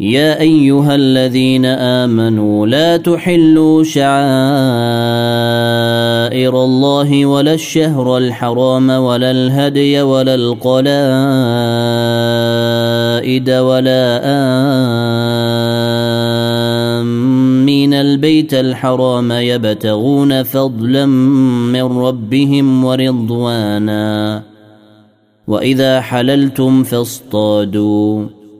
يا أيها الذين آمنوا لا تحلوا شعائر الله ولا الشهر الحرام ولا الهدي ولا القلائد ولا آمين. البيت الحرام يبتغون فضلا من ربهم ورضوانا. وإذا حللتم فاصطادوا.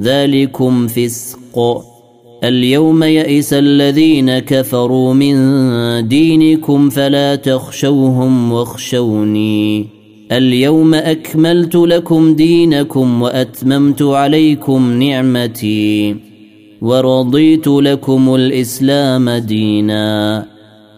ذلكم فسق. اليوم يئس الذين كفروا من دينكم فلا تخشوهم واخشوني. اليوم أكملت لكم دينكم وأتممت عليكم نعمتي ورضيت لكم الإسلام دينا.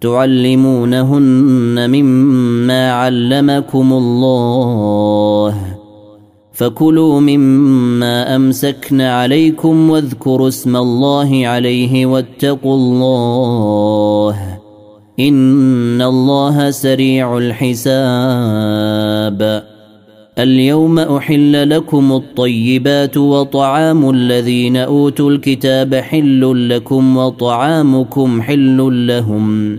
تعلمونهن مما علمكم الله فكلوا مما امسكن عليكم واذكروا اسم الله عليه واتقوا الله ان الله سريع الحساب اليوم احل لكم الطيبات وطعام الذين اوتوا الكتاب حل لكم وطعامكم حل لهم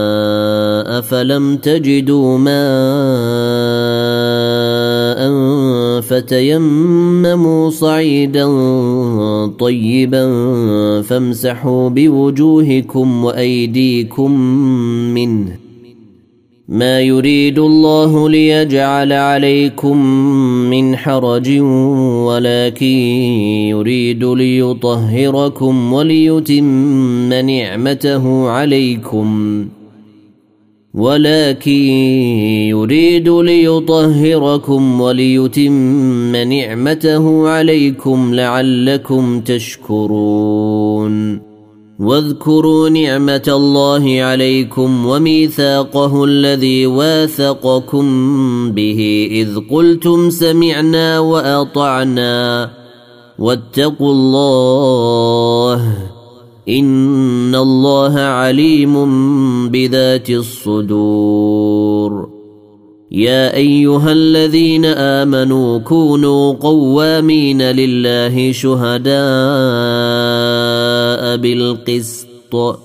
فلم تجدوا ماء فتيمموا صعيدا طيبا فامسحوا بوجوهكم وايديكم منه ما يريد الله ليجعل عليكم من حرج ولكن يريد ليطهركم وليتم نعمته عليكم ولكن يريد ليطهركم وليتم نعمته عليكم لعلكم تشكرون. واذكروا نعمة الله عليكم وميثاقه الذي واثقكم به إذ قلتم سمعنا وأطعنا. واتقوا الله ان الله عليم بذات الصدور يا ايها الذين امنوا كونوا قوامين لله شهداء بالقسط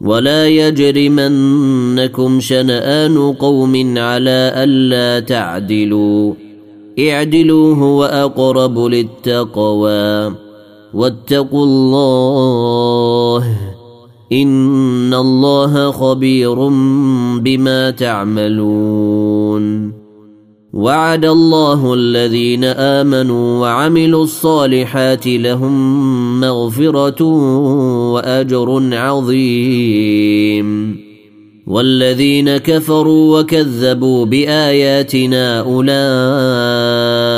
ولا يجرمنكم شنآن قوم على ألا تعدلوا اعدلوا هو أقرب للتقوى واتقوا الله إن الله خبير بما تعملون. وعد الله الذين آمنوا وعملوا الصالحات لهم مغفرة وأجر عظيم. والذين كفروا وكذبوا بآياتنا أولئك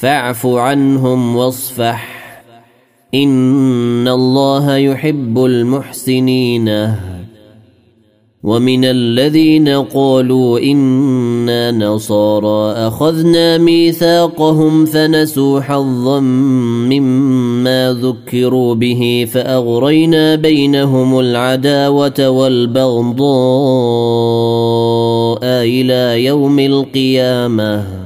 فاعف عنهم واصفح. إن الله يحب المحسنين. ومن الذين قالوا إنا نصارى أخذنا ميثاقهم فنسوا حظا مما ذكروا به فأغرينا بينهم العداوة والبغضاء إلى يوم القيامة.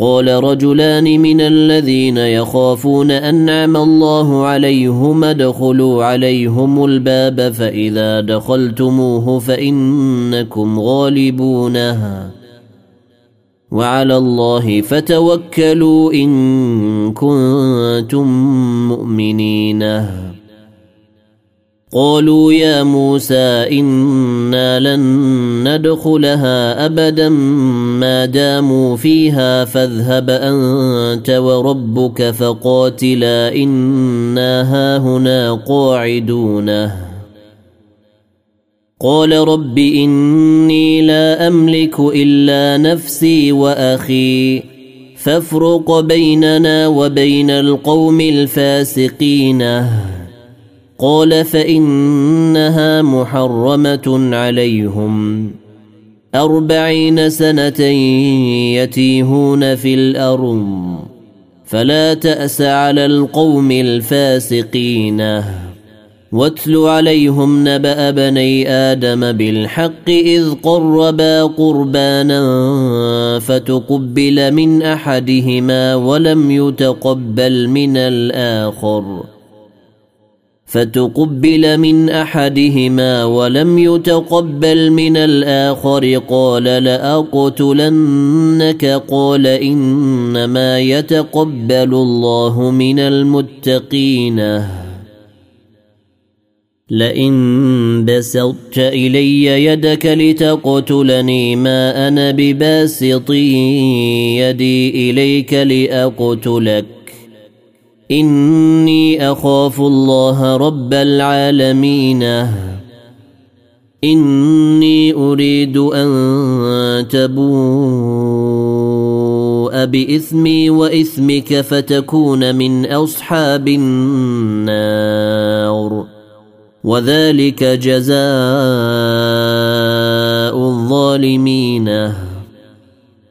قال رجلان من الذين يخافون انعم الله عليهم ادخلوا عليهم الباب فإذا دخلتموه فإنكم غالبونها وعلى الله فتوكلوا إن كنتم مؤمنين. قالوا يا موسى إنا لن ندخلها أبدا ما داموا فيها فاذهب أنت وربك فقاتلا إنا هاهنا قاعدون. قال رب إني لا أملك إلا نفسي وأخي فافرق بيننا وبين القوم الفاسقين. قال فإنها محرمة عليهم. أربعين سنة يتيهون في الأرض. فلا تأس على القوم الفاسقين. واتل عليهم نبأ بني آدم بالحق إذ قربا قربانا فتقبل من أحدهما ولم يتقبل من الآخر. فتقبل من احدهما ولم يتقبل من الآخر قال لاقتلنك قال انما يتقبل الله من المتقين لئن بسطت الي يدك لتقتلني ما أنا بباسط يدي اليك لاقتلك إني أخاف الله رب العالمين. إني أريد أن تبوء بإثمي وإثمك فتكون من أصحاب النار. وذلك جزاء الظالمين.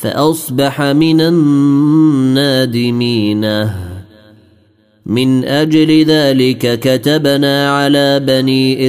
فأصبح من النادمين. من أجل ذلك كتبنا على بني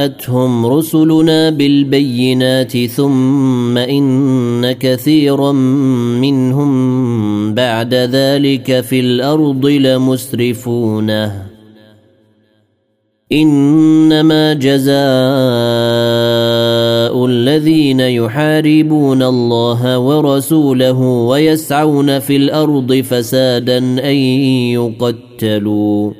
جاءتهم رسلنا بالبينات ثم إن كثيرا منهم بعد ذلك في الأرض لمسرفون إنما جزاء الذين يحاربون الله ورسوله ويسعون في الأرض فسادا أن يقتلوا.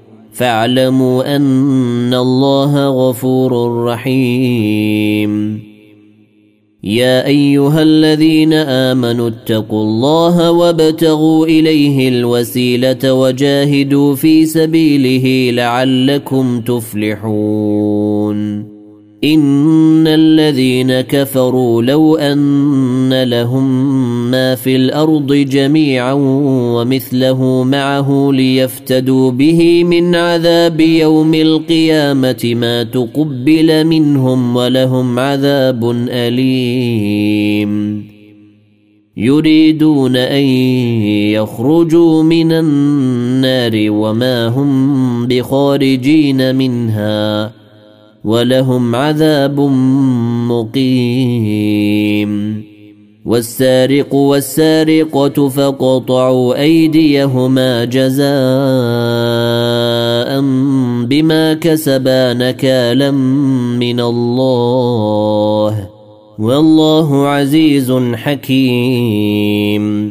فاعلموا أن الله غفور رحيم. يا أيها الذين آمنوا اتقوا الله وابتغوا إليه الوسيلة وجاهدوا في سبيله لعلكم تفلحون. ان الذين كفروا لو ان لهم ما في الأرض جميعا ومثله معه ليفتدوا به من عذاب يوم القيامه ما تقبل منهم ولهم عذاب اليم يريدون ان يخرجوا من النار وما هم بخارجين منها ولهم عذاب مقيم. والسارق والسارقة فقطعوا أيديهما جزاء بما كسبا نكالا من الله. والله عزيز حكيم.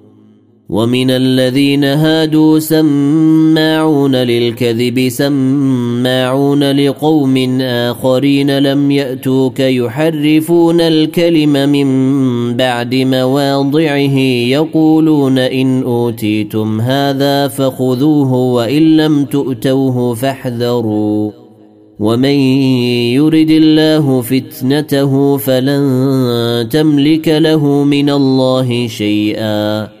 ومن الذين هادوا سماعون للكذب سماعون لقوم آخرين لم يأتوك يحرفون الكلم من بعد مواضعه يقولون إن أوتيتم هذا فخذوه وإن لم تؤتوه فاحذروا. ومن يرد الله فتنته فلن تملك له من الله شيئا.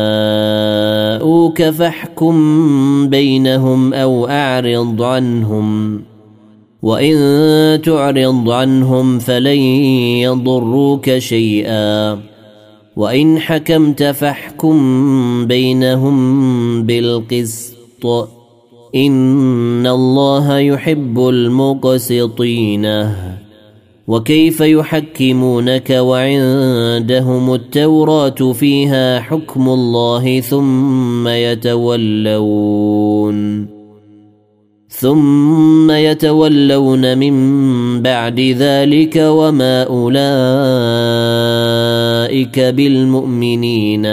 جاءوك فاحكم بينهم أو أعرض عنهم. وإن تعرض عنهم فلن يضروك شيئا. وإن حكمت فاحكم بينهم بالقسط. إن الله يحب المقسطين. وكيف يحكمونك وعندهم التوراة فيها حكم الله ثم يتولون ثم يتولون من بعد ذلك وما أولئك بالمؤمنين.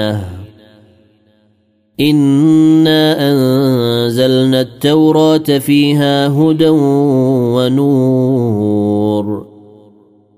إنا أنزلنا التوراة فيها هدى ونور.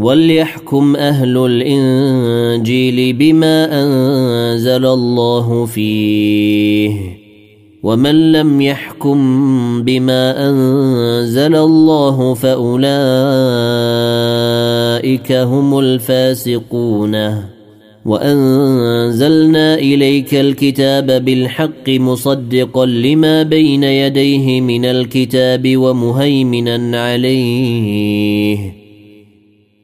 وليحكم أهل الإنجيل بما أنزل الله فيه ومن لم يحكم بما أنزل الله فأولئك هم الفاسقون وأنزلنا إليك الكتاب بالحق مصدقا لما بين يديه من الكتاب ومهيمنا عليه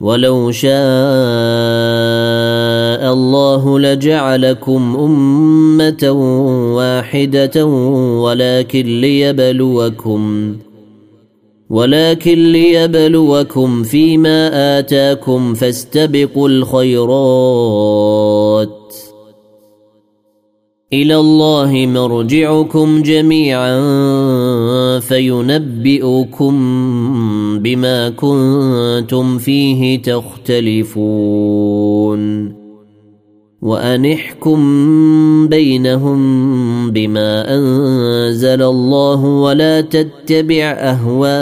ولو شاء الله لجعلكم أمة واحدة ولكن ليبلوكم ولكن ليبلوكم فيما آتاكم فاستبقوا الخيرات إلى الله مرجعكم جميعا فينبئكم بما كنتم فيه تختلفون وان احكم بينهم بما أنزل الله ولا تتبع أهواءهم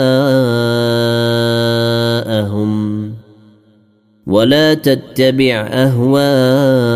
ولا تتبع أهواءهم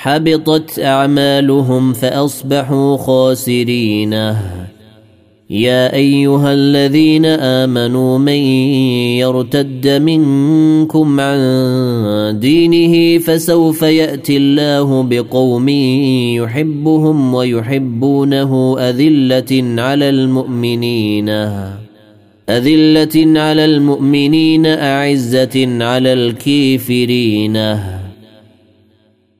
حبطت أعمالهم فأصبحوا خاسرين. يا أيها الذين آمنوا من يرتد منكم عن دينه فسوف يأتي الله بقوم يحبهم ويحبونه أذلة على المؤمنين. أذلة على المؤمنين أعزة على الكافرين.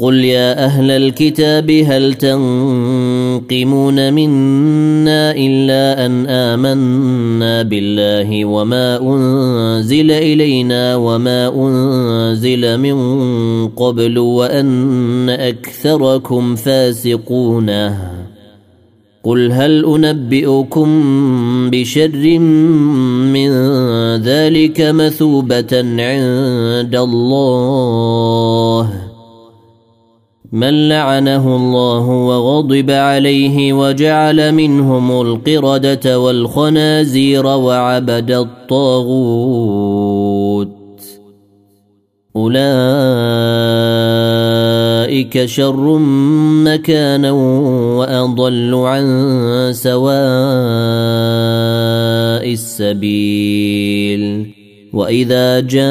قل يا أهل الكتاب هل تنقمون منا الا ان امنا بالله وما انزل الينا وما انزل من قبل وان اكثركم فاسقون قل هل انبئكم بشر من ذلك مثوبه عند الله من لعنه الله وغضب عليه وجعل منهم القردة والخنازير وعبد الطاغوت. أولئك شر مكانا وأضل عن سواء السبيل. وإذا جاء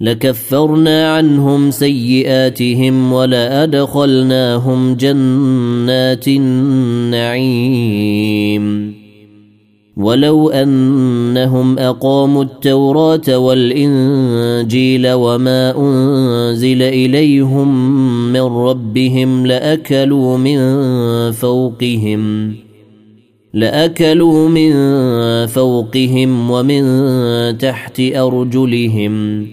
لكفرنا عنهم سيئاتهم ولأدخلناهم جنات النعيم. ولو أنهم أقاموا التوراة والإنجيل وما أنزل إليهم من ربهم لأكلوا من فوقهم لأكلوا من فوقهم ومن تحت أرجلهم.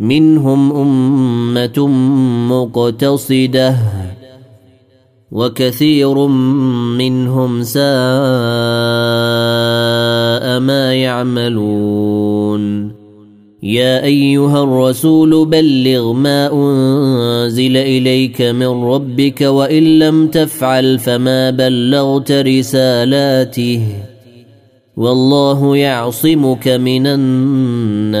منهم أمة مقتصدة وكثير منهم ساء ما يعملون. يا أيها الرسول بلغ ما أنزل إليك من ربك وإن لم تفعل فما بلغت رسالاته. والله يعصمك من الناس.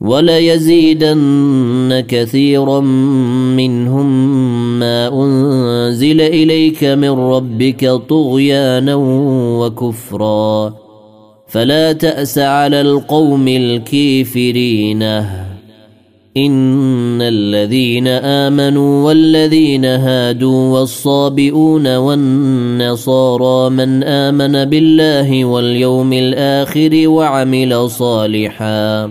وليزيدن كثيرا منهم ما أنزل إليك من ربك طغيانا وكفرا. فلا تأس على القوم الكافرين. إن الذين آمنوا والذين هادوا والصابئون والنصارى من آمن بالله واليوم الآخر وعمل صالحا.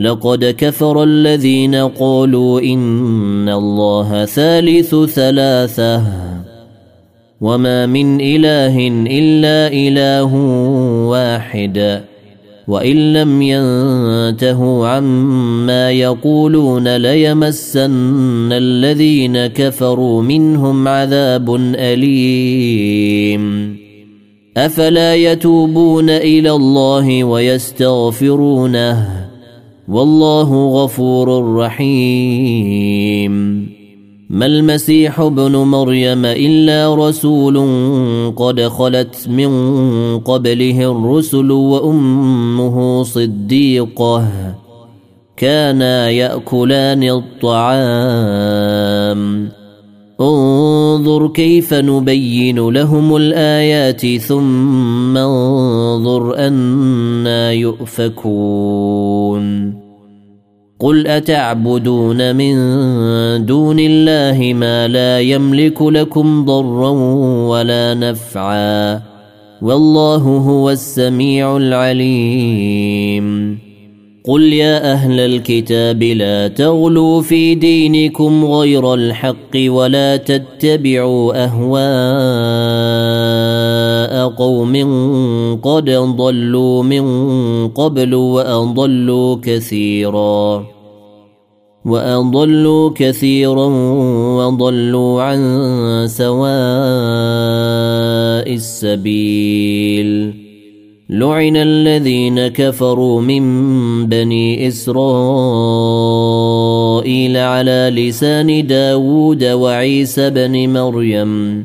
لقد كفر الذين قالوا إن الله ثالث ثلاثة وما من إله إلا إله واحد وإن لم ينتهوا عما يقولون ليمسن الذين كفروا منهم عذاب أليم. أفلا يتوبون إلى الله ويستغفرونه؟ والله غفور رحيم. ما المسيح ابن مريم إلا رسول قد خلت من قبله الرسل وأمه صديقة. كانا يأكلان الطعام. انظر كيف نبين لهم الآيات ثم انظر أنا يؤفكون. قل اتعبدون من دون الله ما لا يملك لكم ضرا ولا نفعا والله هو السميع العليم قل يا أهل الكتاب لا تغلوا في دينكم غير الحق ولا تتبعوا قوم قد ضلوا من قبل وأضلوا كثيرا وأضلوا كثيرا وضلوا عن سواء السبيل لعن الذين كفروا من بني إسرائيل على لسان داود وعيسى بن مريم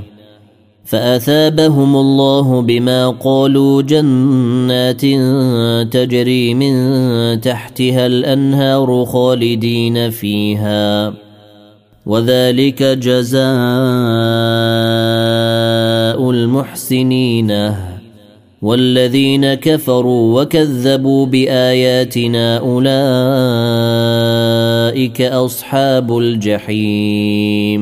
فأثابهم الله بما قالوا جنات تجري من تحتها الأنهار خالدين فيها. وذلك جزاء المحسنين والذين كفروا وكذبوا بآياتنا أولئك أصحاب الجحيم.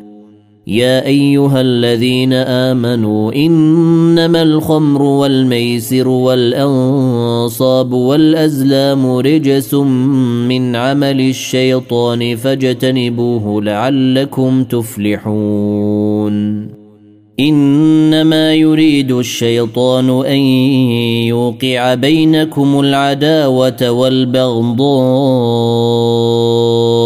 يا أيها الذين آمنوا إنما الخمر والميسر والأنصاب والأزلام رجس من عمل الشيطان فاجتنبوه لعلكم تفلحون. إنما يريد الشيطان أن يوقع بينكم العداوة والبغضاء.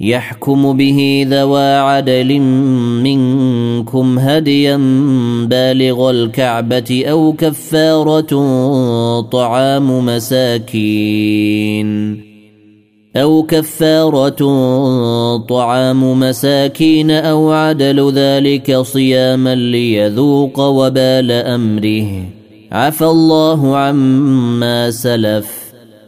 يحكم به ذوى عدل منكم هديا بالغ الكعبة أو كفارة طعام مساكين أو كفارة طعام مساكين أو عدل ذلك صياما ليذوق وبال أمره. عفى الله عما سلف.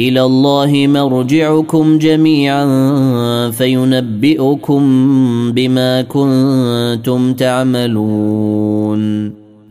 إلى الله مرجعكم جميعا فينبئكم بما كنتم تعملون.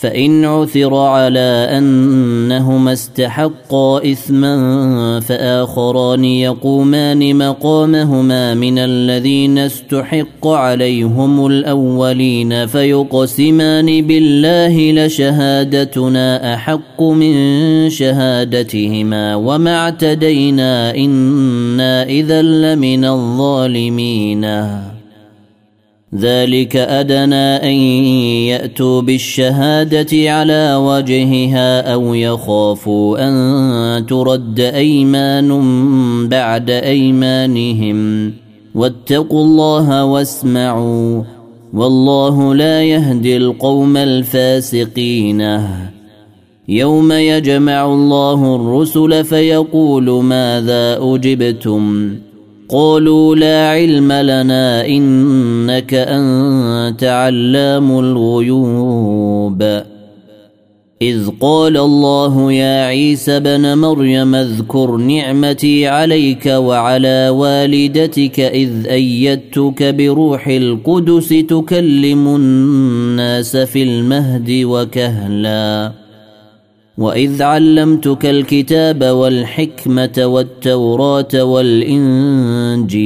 فإن عثر على أنهما استحقا إثما فآخران يقومان مقامهما من الذين استحق عليهم الأولين فيقسمان بالله لشهادتنا أحق من شهادتهما وما اعتدينا إنا إذا لمن الظالمين ذلك أدنى أن يأتوا بالشهادة على وجهها أو يخافوا أن ترد أيمان بعد أيمانهم. واتقوا الله واسمعوا والله لا يهدي القوم الفاسقين. يوم يجمع الله الرسل فيقول ماذا أجبتم؟ قالوا لا علم لنا إنك أنت علام الغيوب. إذ قال الله يا عيسى بن مريم اذكر نعمتي عليك وعلى والدتك إذ أيدتك بروح القدس تكلم الناس في المهد وكهلا. واذ علمتك الكتاب والحكمه والتوراه والانجيل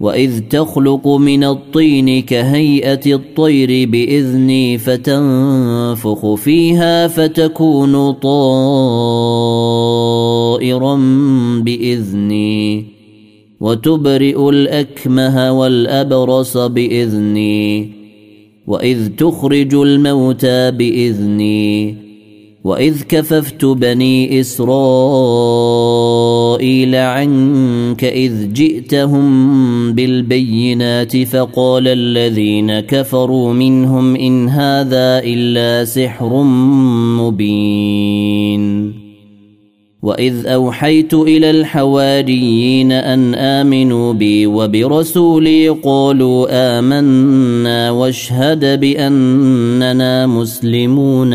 واذ تخلق من الطين كهيئه الطير باذني فتنفخ فيها فتكون طائرا باذني وتبرئ الاكمه والابرص باذني واذ تخرج الموتى باذني واذ كففت بني اسرائيل عنك اذ جئتهم بالبينات فقال الذين كفروا منهم ان هذا الا سحر مبين واذ اوحيت إلى الحواريين ان امنوا بي وبرسولي قالوا امنا واشهد باننا مسلمون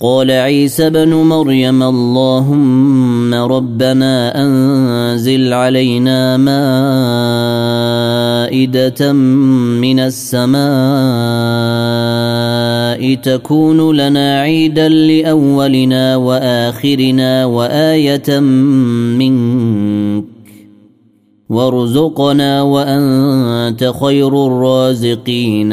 قال عيسى بن مريم اللهم ربنا أنزل علينا مائدة من السماء تكون لنا عيدا لأولنا وآخرنا وآية منك وارزقنا وأنت خير الرازقين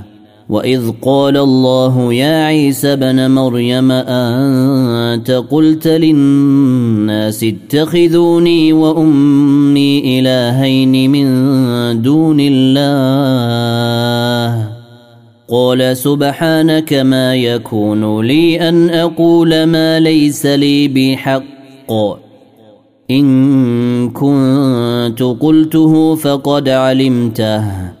واذ قال الله يا عيسى بن مريم انت قلت للناس اتخذوني وامي الهين من دون الله قال سبحانك ما يكون لي ان أقول ما ليس لي بحق ان كنت قلته فقد علمته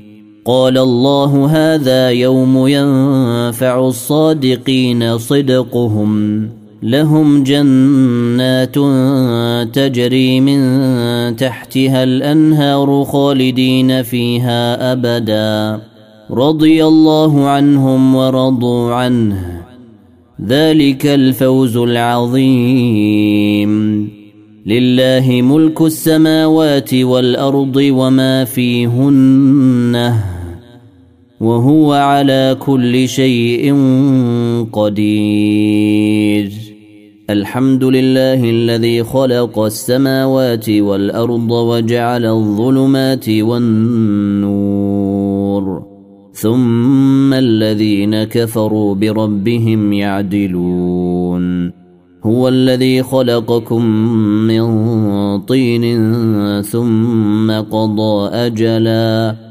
قال الله هذا يوم ينفع الصادقين صدقهم. لهم جنات تجري من تحتها الأنهار خالدين فيها أبدا. رضي الله عنهم ورضوا عنه. ذلك الفوز العظيم. لله ملك السماوات والأرض وما فيهن. وهو على كل شيء قدير. الحمد لله الذي خلق السماوات والأرض وجعل الظلمات والنور. ثم الذين كفروا بربهم يعدلون. هو الذي خلقكم من طين ثم قضى أجلا.